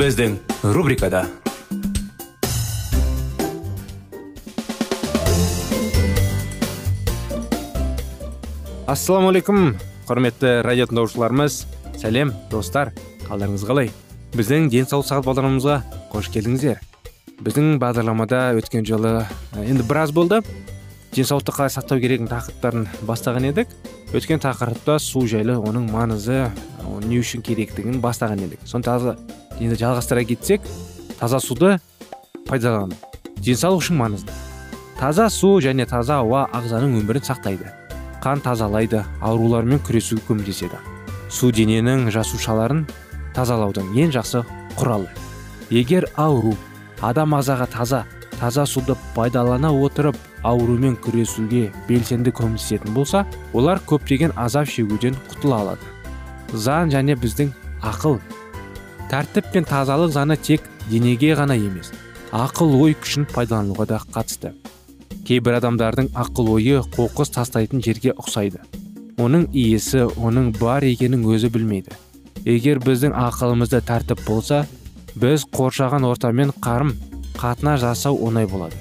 Біздің рубрикада ассалаумағалейкум құрметті радио тыңдаушыларымыз сәлем достар қалдарыңыз қалай біздің денсаулық сағат бағдарламамызға қош келдіңіздер біздің бағдарламада өткен жолы ә, енді біраз болды денсаулықты қалай сақтау керегін тақырыптарын бастаған едік өткен тақырыпта су жайлы оның маңызы оның не үшін керектігін бастаған едік. Соны енді жалғастыра кетсек таза суды пайдалану денсаулық үшін маңызды. Таза су және таза ауа ағзаның өмірін сақтайды. Қан тазалайды аурулармен күресуге көмектеседі. Су дененің жасушаларын тазалаудың ең жақсы құралы. Егер ауру адам ағзаға таза таза суды пайдалана отырып аурумен күресуге белсенді көмектесетін болса олар көптеген азап шегуден құтыла алады. Заң және біздің ақыл. Тәртіп пен тазалық заңы тек денеге ғана емес ақыл ой күшін пайдалануға да қатысты. Кейбір адамдардың ақыл ойы қоқыс тастайтын жерге ұқсайды. Оның иесі оның бар екенін өзі білмейді. Егер біздің ақылымызда тәртіп болса біз қоршаған ортамен қарым қатына жасау оңай болады.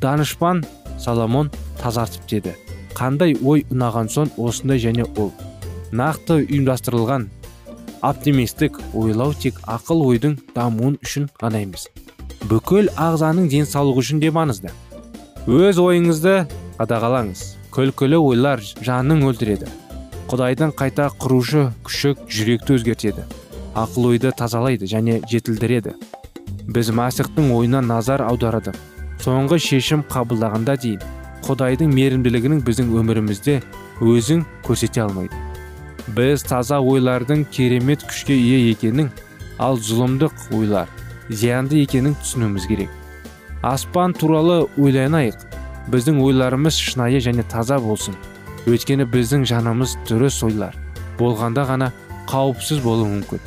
Данышпан соломон тазартып деді. Қандай ой ұнаған соң осындай және ол? Нақты ұйымдастырылған оптимистік ойлау тек ақыл ойдың дамуын үшін ғана емес бүкіл ағзаның денсаулығы үшін де маңызды. Өз ойыңызды қадағалаңыз күлкілі ойлар жаның өлтіреді. Құдайдың қайта құрушы күші жүректі өзгертеді. Ақыл ойды тазалайды және жетілдіреді. Біз мәсіхтің ойына назар аударадық соңғы шешім қабылдағанда дейін құдайдың мейірімділігінің біздің өмірімізде өзін көрсете алмайды. Біз таза ойлардың керемет күшке ие екенін ал зұлымдық ойлар зиянды екенін түсінуіміз керек. Аспан туралы ойланайық. Біздің ойларымыз шынайы және таза болсын. Өйткені біздің жанымыз дұрыс ойлар. Болғанда ғана қауіпсіз болуы мүмкін.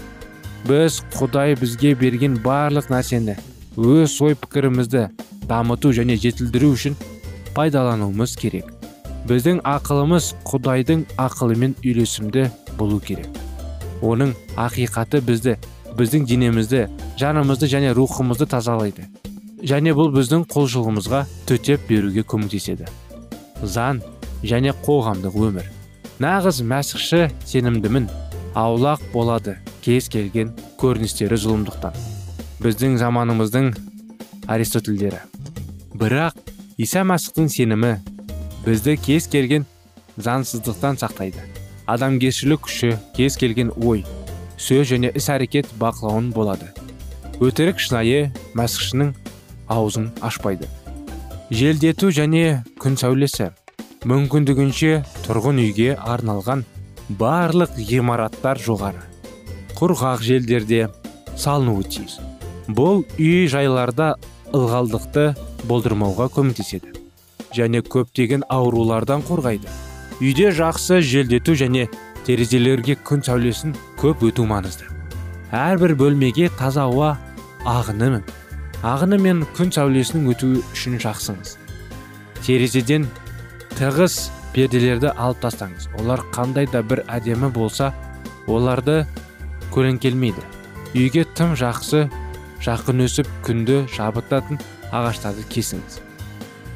Біз құдай бізге берген барлық нәрсені өз ой пікірімізді дамыту және жетілдіру үшін пайдалануымыз керек. Біздің ақылымыз құдайдың ақылымен үйлесімді болу керек. Оның ақиқаты бізді біздің денемізді жанымызды және рухымызды тазалайды. Және бұл біздің құлшылығымызға төтеп беруге көмектеседі. Заң және қоғамдық өмір. Нағыз мәсіхші сенімдімін. Аулақ болады кез келген көріністері зұлымдықтан. Біздің заманымыздың аристотельдері. Бірақ иса мәсіхтің сенімі бізді кез келген заңсыздықтан сақтайды. Адамгершілік күші кез келген ой сөз және іс әрекет бақылауын болады. Өтірік шынайы мәсіхшінің аузын ашпайды. Желдету және күн сәулесі мүмкіндігінше тұрғын үйге арналған барлық ғимараттар жоғары. Құрғақ желдерде салынуы тиіс. Бұл үй жайларда ылғалдықты болдырмауға көмектеседі және көптеген аурулардан қорғайды. Үйде жақсы желдету және терезелерге күн сәулесін көп өту маңызды. Әрбір бөлмеге таза ауа ағыны ағыны мен күн сәулесінің өтуі үшін жақсыңыз. Терезеден тығыз перделерді алып тастаңыз. Олар қандай да бір әдемі болса оларды көлеңкелмейді. Үйге тым жақсы жақын өсіп күнді жабытатын ағаштарды кесіңіз.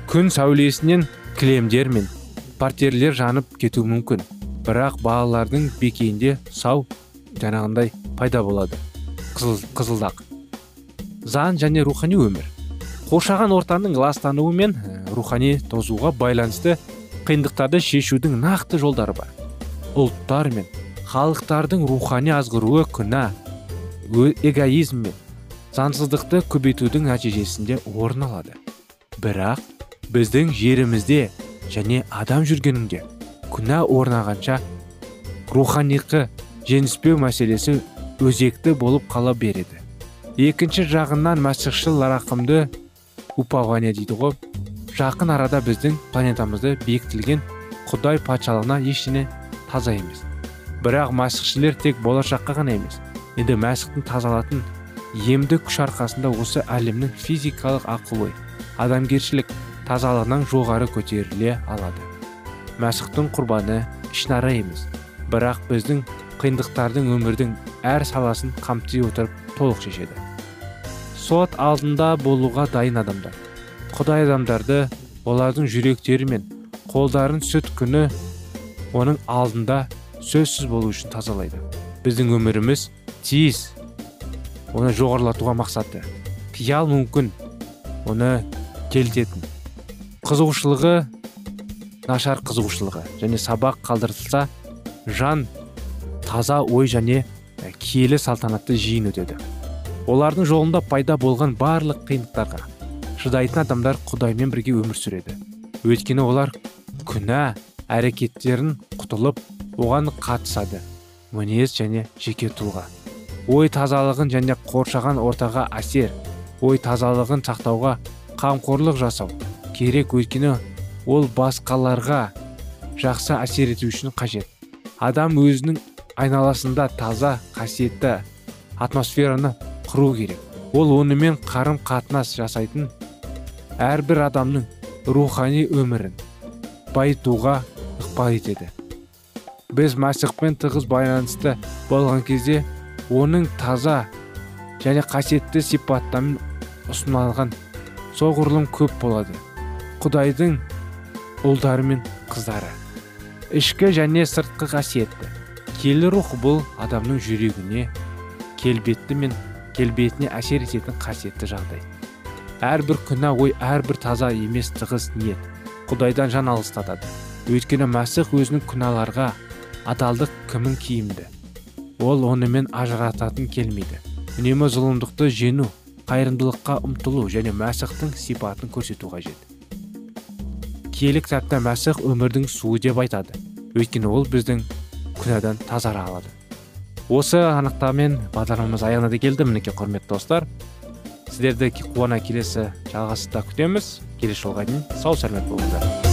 Күн сәулесінен кілемдер мен портерлер жанып кетуі мүмкін. Бірақ балалардың бекейінде сау жаңағындай пайда болады. Қызыл, қызылдақ. Заң және рухани өмір. Қоршаған ортаның ластануы мен ә, рухани тозуға байланысты қиындықтарды шешудің нақты жолдары бар. Ұлттар мен халықтардың рухани азғыруы күнә эгоизм мен заңсыздықты көбейтудің нәтижесінде орын алады. Бірақ біздің жерімізде және адам жүргенінде күнә орнағанша руханиқы женіспеу мәселесі өзекті болып қала береді. Екінші жағынан мәсіхшіл рақымды упование дейді ғой. Жақын арада біздің планетамызды бекітілген құдай патшалығына ештеңе таза емес. Бірақ мәсіхшілер тек болашаққа ғана емес енді мәсіхтің тазалатын емді күш арқасында осы әлемнің физикалық ақыл ой адамгершілік тазалығынан жоғары көтеріле алады. Мәсіхтің құрбаны ішінара емес бірақ біздің қиындықтардың өмірдің әр саласын қамти отырып толық шешеді. Сот алдында болуға дайын адамдар. Құдай адамдарды олардың жүректері мен қолдарын сүт күні оның алдында сөзсіз болу үшін тазалайды. Біздің өміріміз тиіс. Оны жоғарылатуға мақсаты. Қиял мүмкін. Оны келтетін. Қызығушылығы нашар қызығушылығы. Және сабақ қалдырылса жан таза ой және киелі салтанатты жиын өтеді. Олардың жолында пайда болған барлық қиындықтарға шыдайтын адамдар құдаймен бірге өмір сүреді. Өйткені олар күнә әрекеттерін құтылып оған қатысады. Мінез және жеке тұлға. Ой тазалығын және қоршаған ортаға әсер ой тазалығын сақтауға қамқорлық жасау керек өйткені ол басқаларға жақсы әсер ету үшін қажет. Адам өзінің айналасында таза қасиетті атмосфераны құру керек. Ол онымен қарым қатынас жасайтын әрбір адамның рухани өмірін байытуға ықпал етеді. Біз мәсіхпен тығыз байланысты болған кезде оның таза және қасиетті сипаттамен ұсынылған соғұрлым көп болады. Құдайдың ұлдары мен қыздары. Ішкі және сыртқы қасиетті. Келі рух бұл адамның жүрегіне келбетті мен келбетіне әсер ететін қасиетті жағдай. Әрбір күнә ой әрбір таза емес тығыз ниет құдайдан жан алыстатады. Өйткені мәсіх өзінің күнәларға адалдық кімін киімді? Ол онымен ажырататын келмейді. Үнемі зұлымдықты жену қайырымдылыққа ұмтылу және мәсіхтің сипатын көрсету қажет. Киелі кітапта мәсіх өмірдің суы деп айтады. Өйткені ол біздің күнәдан тазара алады. Осы анықтамамен бағдарламамыз аяғына да келді мінекей құрметті достар. Сіздерді қуана келесі жалғасыда күтеміз. Келесі жолға дейін сау сәлемет болыңыздар.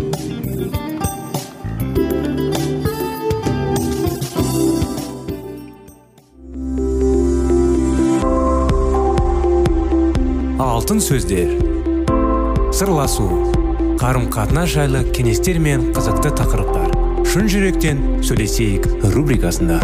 Алтын сөздер. Сырласу қарым қатынас жайлы кеңестер мен қызықты тақырыптар. Шын жүректен сөйлесейік рубрикасында.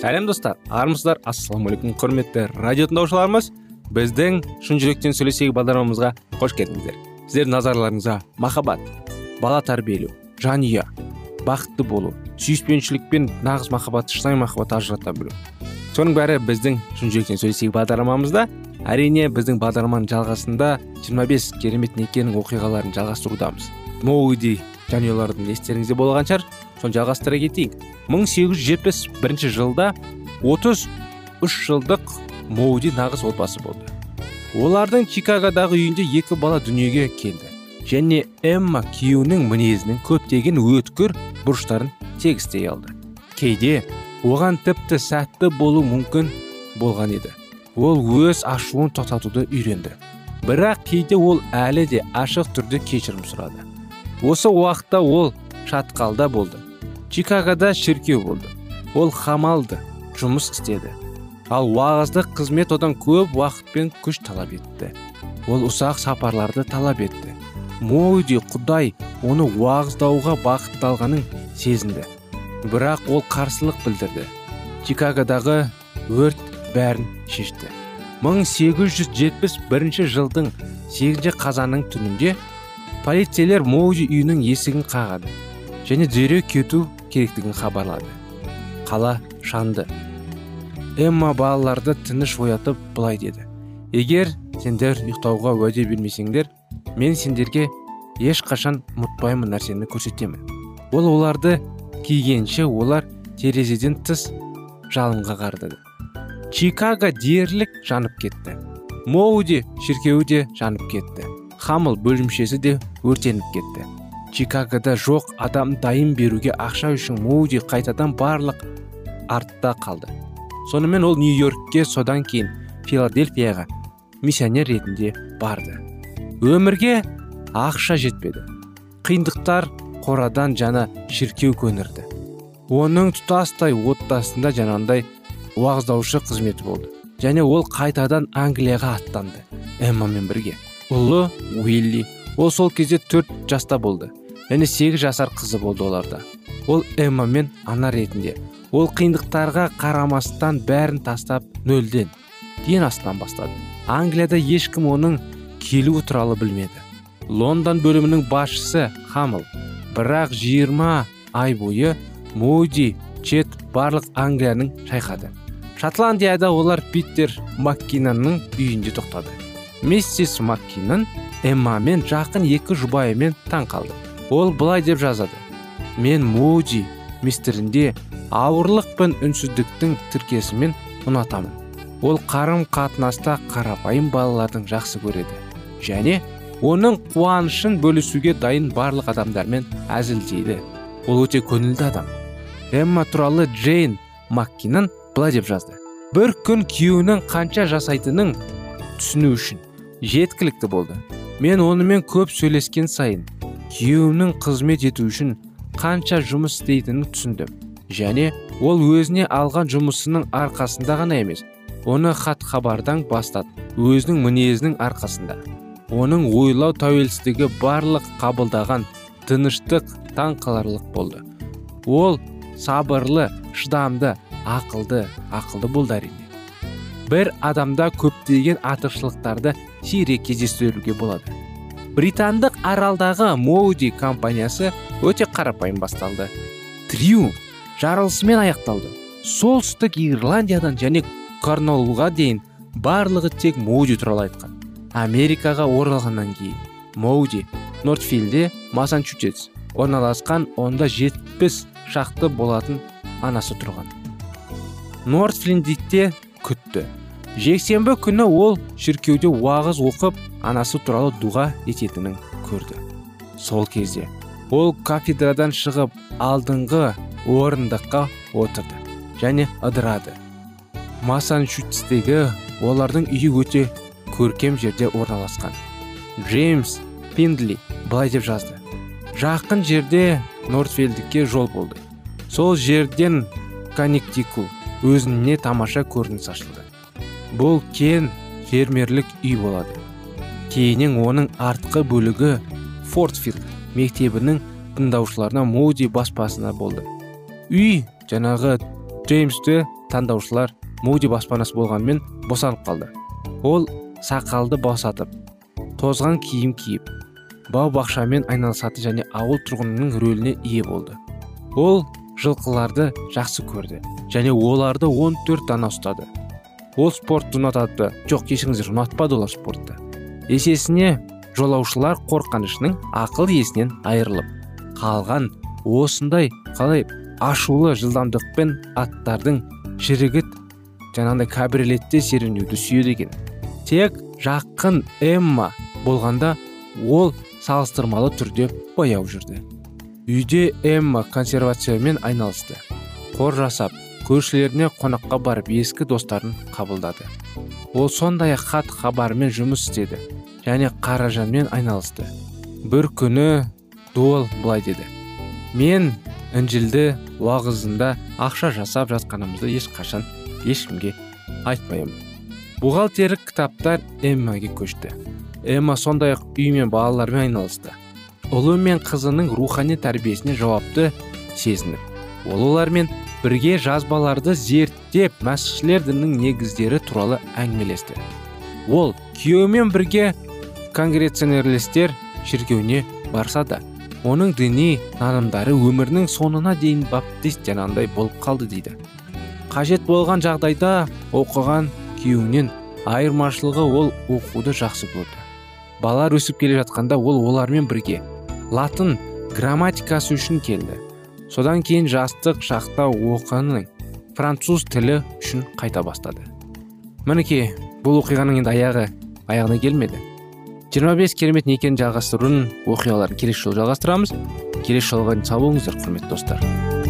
Сәлем достар. Армысыздар. Ассалаумағалейкум құрметті радио тыңдаушыларымыз. Біздің шын жүректен сөйлесейік бағдарламамызға қош келдіңіздер. Сіздердің назарларыңызға махаббат. Бала тәрбиелеу жанұя бақытты болу сүйіспеншілік пен нағыз махаббатты шынайы махаббатты ажырата білу. Соның бәрі біздің шын жүректен сөйлесейік бағдарламамызда. Әрине біздің бағдарламаның жалғасында 25 керемет некенің оқиғаларын жалғастырудамыз. Моуди жанұялардың естеріңізде болған шығар. Соны жалғастыра кетейік. 1871 жылда 33 жылдық моуди нағыз отбасы болды. Олардың чикагодағы үйінде екі бала дүниеге келді. Және эмма күйеуінің мінезінің көптеген өткір бұрыштарын тегістей алды. Кейде оған тіпті сәтті болу мүмкін болған еді. Ол өз ашуын тоқтатуды үйренді. Бірақ кейде ол әлі де ашық түрде кешірім сұрады. Осы уақытта ол шатқалда болды. Чикагода шіркеу болды. Ол хамалды жұмыс істеді. Ал уағыздық қызмет одан көп уақыт пен күш талап етті. Ол ұсақ сапарларды талап етті. Моуди құдай оны уағыздауға бағытталғанын сезінді. Бірақ ол қарсылық білдірді. Чикагодағы өрт бәрін шешті. 1871 жылдың 8 қазанның түнінде полицейлер моуди үйінің есігін қағады және дереу кету керектігін хабарлады. Қала шанды. Эмма балаларды тыныш оятып былай деді. Егер сендер ұйықтауға уәде бермесеңдер мен сендерге ешқашан ұмытпаймын нәрсені көрсетемін. Ол оларды кигенше олар терезеден тыс жалынға қарады чикаго дерлік жанып кетті. Моуди шіркеуі де жанып кетті. Хамыл бөлімшесі де өртеніп кетті. Чикагода жоқ адам дайын беруге ақша үшін моуди қайтадан барлық артта қалды. Сонымен ол нью йоркке содан кейін филадельфияға миссионер ретінде барды. Өмірге ақша жетпеді. Қиындықтар қорадан жана шіркеу көнірді. Оның тұтастай отбасында жаңағындай уағыздаушы қызметі болды. Және ол қайтадан англияға аттанды эммамен бірге. Ұлы уилли. Ол сол кезде төрт жаста болды және сегіз жасар қызы болды оларда. Ол эмма мен ана ретінде. Ол қиындықтарға қарамастан бәрін тастап нөлден ден астынан бастады. Англияда ешкім оның келуі туралы білмеді. Лондон бөлімінің басшысы хамыл бірақ 20 ай бойы моуди чет барлық англияның шайқады. Шотландияда олар питер маккинонның үйінде тоқтады. Миссис маккинон эммамен жақын екі жұбайымен таң қалды. Ол былай деп жазады. Мен муди мистерінде ауырлық пен үнсіздіктің тіркесімен ұнатамын. Ол қарым қатынаста қарапайым балалардың жақсы көреді. Және оның қуанышын бөлісуге дайын барлық адамдармен әзілдейді. Ол өте көңілді адам. Эмма туралы джейн маккинон былай деп жазды. Бір күн күйеуінің қанша жасайтынын түсіну үшін жеткілікті болды. Мен онымен көп сөйлескен сайын күйеуімнің қызмет ету үшін қанша жұмыс істейтінін түсіндім. Және ол өзіне алған жұмысының арқасында ғана емес оны хат хабардан бастат өзінің мінезінің арқасында оның ойлау тәуелсіздігі барлық қабылдаған тыныштық таң қаларлық болды. Ол сабырлы шыдамды ақылды ақылды болды әрине. Бір адамда көптеген артықшылықтарды сирек кездестіруге болады. Британдық аралдағы моуди компаниясы өте қарапайым басталды. Триумф жарылысымен аяқталды. Солтүстік ирландиядан және корнолға дейін барлығы тек моуди туралы айтқан. Америкаға оралғаннан кейін моуди нортфилде массачусетс орналасқан онда жетпіс шақты болатын анасы тұрған. Нортфлиндикте күтті. Жексенбі күні ол шіркеуде уағыз оқып анасы туралы дұға ететінін көрді. Сол кезде ол кафедрадан шығып алдыңғы орындыққа отырды және ыдырады. Массачусетстегі олардың үйі өте көркем жерде орналасқан. Джеймс пиндли былай деп жазды. Жақын жерде нортфелдікке жол болды. Сол жерден каниктикул өзіне тамаша көрініс ашылды. Бұл кен фермерлік үй болады. Кейіннен оның артқы бөлігі фортфилд мектебінің тыңдаушыларына моуди баспасына болды. Үй жаңағы джеймсті таңдаушылар моуди баспанасы болғанымен босанып қалды. Ол сақалды босатып тозған киім киіп бау бақшамен айналысады және ауыл тұрғынының рөліне ие болды. Ол жылқыларды жақсы көрді және оларды 14 дана ұстады. Ол спортты ұнатады. Жоқ кешіріңіздер ұнатпады олар спортты. Есесіне жолаушылар қорқанышының ақыл есінен айырылып қалған осындай қалай ашулы жылдамдықпен аттардың шірігіт жаңағыдай кабриолетте серуендеуді сүйеді екен. Тек жақын эмма болғанда ол салыстырмалы түрде баяу жүрді. Үйде эмма консервациямен айналысты. Қор жасап көршілеріне қонаққа барып ескі достарын қабылдады. Ол сондай ақ хат хабарымен жұмыс істеді және қаражанмен айналысты. Бір күні дуал былай деді. Мен інжілді уағызында ақша жасап жатқанымызды ешқашан ешкімге айтпаймын. Бухгалтерлік кітаптар эммаге көшті. Эмма сондай ақ үй мен балалармен айналысты. Ұлы мен қызының рухани тәрбиесіне жауапты сезініп ол олармен бірге жазбаларды зерттеп мәсіхшілер дінінің негіздері туралы әңгімелесті. Ол күйеуімен бірге конгреционерлістер шіркеуіне барса да оның діни нанымдары өмірінің соңына дейін баптист жанандай болып қалды дейді. Қажет болған жағдайда оқыған күйеуінен айырмашылығы ол оқуды жақсы көрді. Балалар өсіп келе жатқанда ол олармен бірге латын грамматикасы үшін келді. Содан кейін жастық шақта оқының француз тілі үшін қайта бастады. Мінекей бұл оқиғаның енді аяғы аяғына келмеді. 25 керемет некені жалғастырудың оқиғаларын келесі жолы жалғастырамыз. Келесі жолға сау болыңыздар құрметті достар.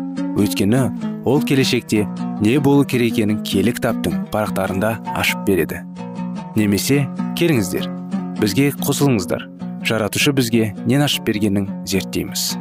Өйткені ол келешекте не болу керек екенін киелі кітаптың парақтарында ашып береді. Немесе келіңіздер бізге қосылыңыздар. Жаратушы бізге нен ашып бергенін зерттейміз.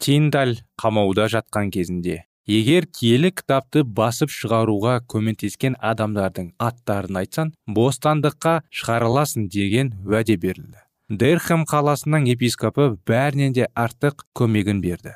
Тиндаль қамауда жатқан кезінде егер киелі кітапты басып шығаруға көмектескен адамдардың аттарын айтсаң бостандыққа шығарыласың деген уәде берілді. Дерхэм қаласының епископы бәрінен де артық көмегін берді.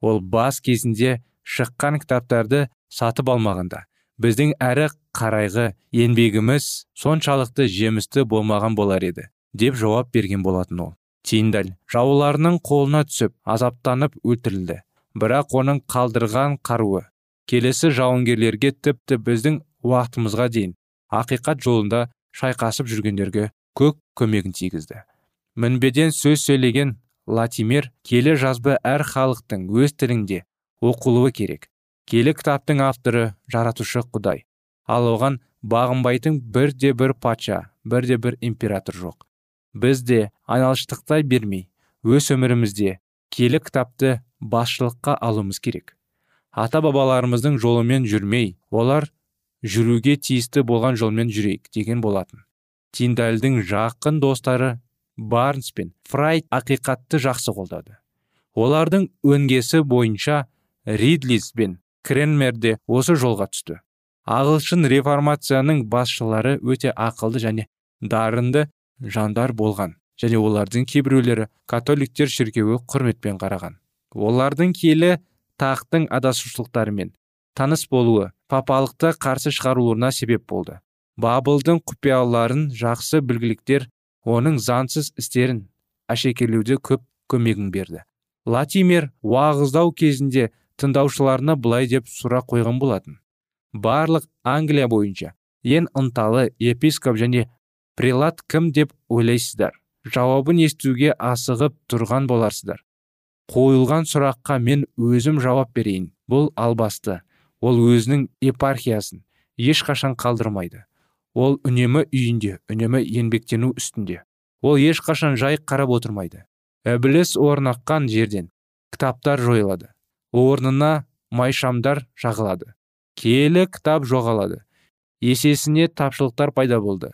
Ол бас кезінде шыққан кітаптарды сатып алмағанда біздің әрі қарайғы еңбегіміз соншалықты жемісті болмаған болар еді деп жауап берген болатын ол. Тиндаль жауларының қолына түсіп азаптанып өлтірілді бірақ оның қалдырған қаруы келесі жауынгерлерге тіпті біздің уақытымызға дейін ақиқат жолында шайқасып жүргендерге көк көмегін тигізді. Мінбеден сөз сөйлеген латимер келі жазбы әр халықтың өз тілінде оқылуы керек. Келі кітаптың авторы жаратушы құдай. Ал оған бағынбайтын бірде бір патша бірде бір император жоқ. Біз де айналшықтықтай бермей өз өмірімізде келі кітапты басшылыққа алуымыз керек. Ата бабаларымыздың жолымен жүрмей олар жүруге тиісті болған жолмен жүрейік деген болатын. Тиндальдың жақын достары барнс пен фрайд ақиқатты жақсы қолдады. Олардың өңгесі бойынша ридлис бен кренмер де осы жолға түсті. Ағылшын реформацияның басшылары өте ақылды және дарынды жандар болған және олардың кейбіреулері католиктер шіркеуі құрметпен қараған. Олардың келі тақтың адасушылықтарымен таныс болуы папалықты қарсы шығаруларына себеп болды. Бабылдың құпияларын жақсы білгіліктер оның заңсыз істерін әшекейлеуде көп көмегін берді. Латимер уағыздау кезінде тыңдаушыларына былай деп сұрақ қойған болатын. Барлық англия бойынша ең ынталы епископ және прелат кім деп ойлайсыздар? Жауабын естуге асығып тұрған боларсыздар. Қойылған сұраққа мен өзім жауап берейін. Бұл албасты. Ол өзінің епархиясын ешқашан қалдырмайды. Ол үнемі үйінде үнемі еңбектену үстінде. Ол ешқашан жай қарап отырмайды. Ібіліс орнаққан жерден кітаптар жойылады. Орнына майшамдар жағылады. Киелі кітап жоғалады. Есесіне тапшылықтар пайда болды.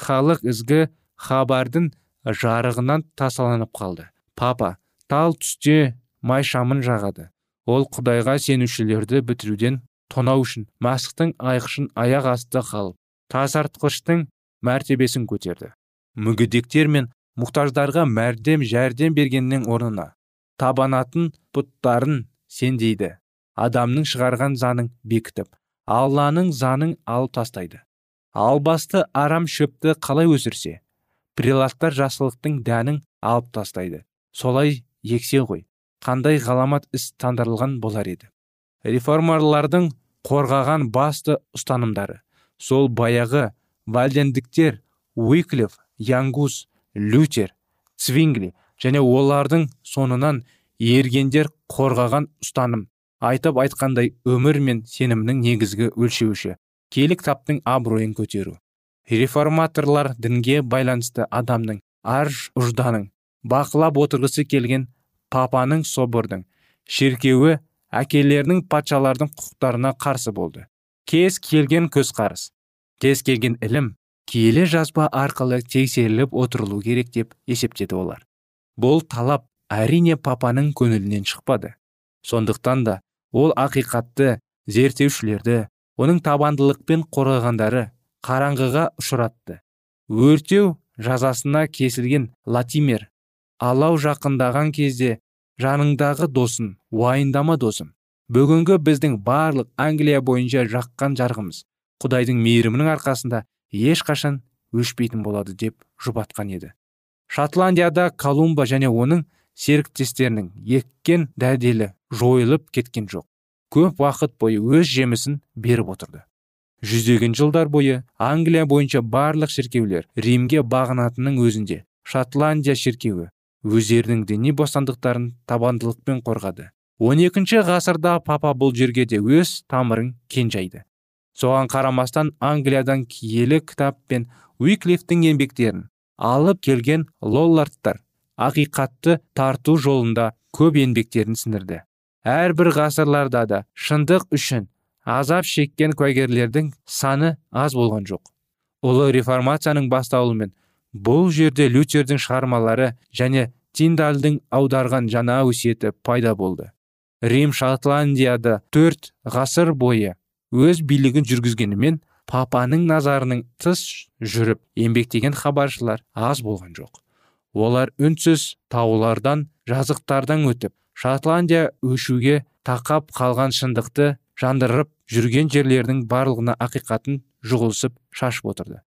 Халық ізгі хабардың жарығынан тасаланып қалды. Папа тал түсте майшамын жағады. Ол құдайға сенушілерді бітіруден тонау үшін масықтың айқышын аяқ асты қалып тазартқыштың мәртебесін көтерді. Мүгедектер мен мұқтаждарға мәрдем жәрдем бергеннің орнына табанатын бұттарын сендейді. Адамның шығарған заңын бекітіп алланың заңын алып тастайды. Албасты арам шөпті қалай өсірсе прилаттар жасылықтың дәнін алып тастайды. Солай ексе ғой қандай ғаламат іс таңдырылған болар еді. Реформалардың қорғаған басты ұстанымдары. Сол баяғы вальдендіктер уиклиф янгус лютер цвингли және олардың соңынан ергендер қорғаған ұстаным. Айтып айтқандай өмір мен сенімнің негізгі өлшеуіші. Киелі кітаптың абыройын көтеру. Реформаторлар дінге байланысты адамның ар ұжданын бақылап отырғысы келген папаның собордың шеркеуі әкелерінің патшалардың құқықтарына қарсы болды. Кез келген көзқарас кез келген ілім киелі жазба арқылы тексеріліп отырылу керек деп есептеді олар. Бұл талап әрине папаның көңілінен шықпады. Сондықтан да ол ақиқатты зерттеушілерді оның табандылықпен қорғағандары қараңғыға ұшыратты. Өртеу жазасына кесілген латимер алау жақындаған кезде жаныңдағы досын уайындама досым бүгінгі біздің барлық англия бойынша жаққан жарғымыз құдайдың мейірімінің арқасында ешқашан өшпейтін болады деп жұбатқан еді. Шотландияда колумба және оның серіктестерінің еккен дәделі жойылып кеткен жоқ. Көп уақыт бойы өз жемісін беріп отырды. Жүздеген жылдар бойы англия бойынша барлық шіркеулер римге бағынатынның өзінде шотландия шіркеуі өздерінің діни бостандықтарын табандылықпен қорғады. 12 ғасырда папа бұл жерге де өз тамырын кен жайды соған қарамастан англиядан киелі кітап пен уиклифтің еңбектерін алып келген лоллардтар ақиқатты тарту жолында көп еңбектерін сіңірді. Әрбір ғасырларда да шындық үшін азап шеккен куәгерлердің саны аз болған жоқ. Ұлы реформацияның басталуымен бұл жерде лютердің шығармалары және тиндальдың аударған жаңа өсиеті пайда болды. Рим шотландияда төрт ғасыр бойы өз билігін жүргізгенімен папаның назарының тыс жүріп еңбектеген хабаршылар аз болған жоқ. Олар үнсіз таулардан жазықтардан өтіп шотландия өшуге тақап қалған шындықты жандырып жүрген жерлердің барлығына ақиқатын жұғылысып шашып отырды.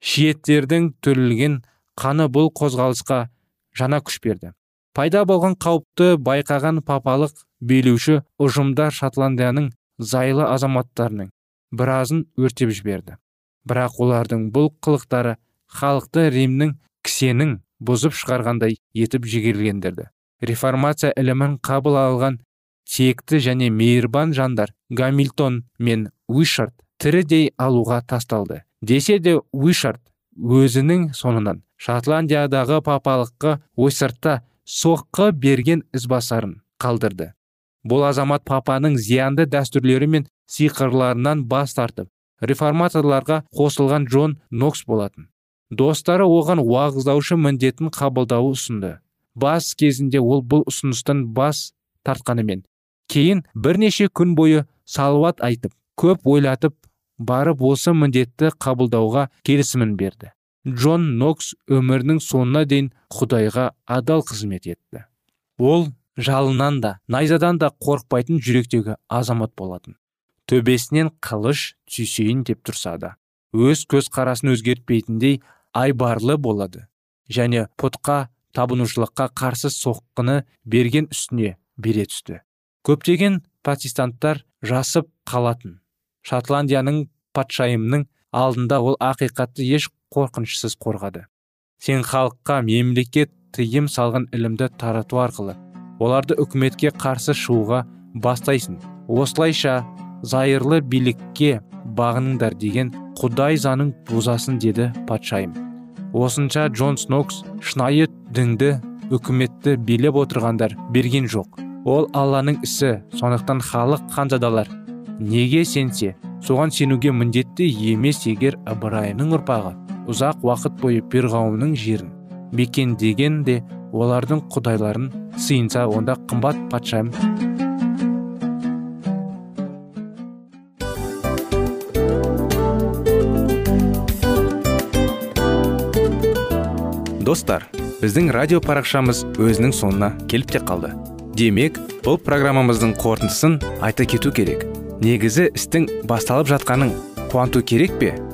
Шиеттердің төрілген қаны бұл қозғалысқа жаңа күш берді. Пайда болған қауіпті байқаған папалық билеуші ұжымдар шотландияның зайлы азаматтарының біразын өртеп жіберді. Бірақ олардың бұл қылықтары халықты римнің кісенің бұзып шығарғандай етіп жігерлендірді. Реформация ілімін қабыл алған текті және мейірбан жандар гамильтон мен уишард тірідей алуға тасталды. Десе де уишард өзінің соңынан шотландиядағы папалыққа ойсыртта соққы берген ізбасарын қалдырды. Бұл азамат папаның зиянды дәстүрлері мен сиқырларынан бас тартып реформаторларға қосылған джон нокс болатын. Достары оған уағыздаушы міндетін қабылдауы ұсынды. Бас кезінде ол бұл ұсыныстан бас тартқанымен кейін бірнеше күн бойы салауат айтып көп ойлатып барып осы міндетті қабылдауға келісімін берді. Джон нокс өмірінің соңына дейін құдайға адал қызмет етті. Ол жалынан да найзадан да қорықпайтын жүректегі азамат болатын. Төбесінен қылыш түйсейін деп тұрса да өз көзқарасын өзгертпейтіндей айбарлы болады және пұтқа табынушылыққа қарсы соққыны берген үстіне бере түсті. Көптеген протестанттар жасып қалатын. Шотландияның патшайымның алдында ол ақиқатты еш қорқынышсыз қорғады. Сен халыққа мемлекет тыйым салған ілімді тарату арқылы оларды үкіметке қарсы шығуға бастайсың. Осылайша зайырлы билікке бағыныңдар деген құдай заңын бұзасын деді патшайым. Осынша джон снокс шынайы дінді үкіметті билеп отырғандар берген жоқ. Ол алланың ісі сондықтан халық ханзадалар неге сенсе соған сенуге міндетті емес егер ыбырайымның ұрпағы ұзақ уақыт бойы перғауынның жерін мекендеген де олардың құдайларын сыйынса онда қымбат патшайым. Достар біздің радио парақшамыз өзінің соңына келіп те қалды. Демек бұл программамыздың қорытындысын айта кету керек. Негізі істің басталып жатқаның қуанту керек пе?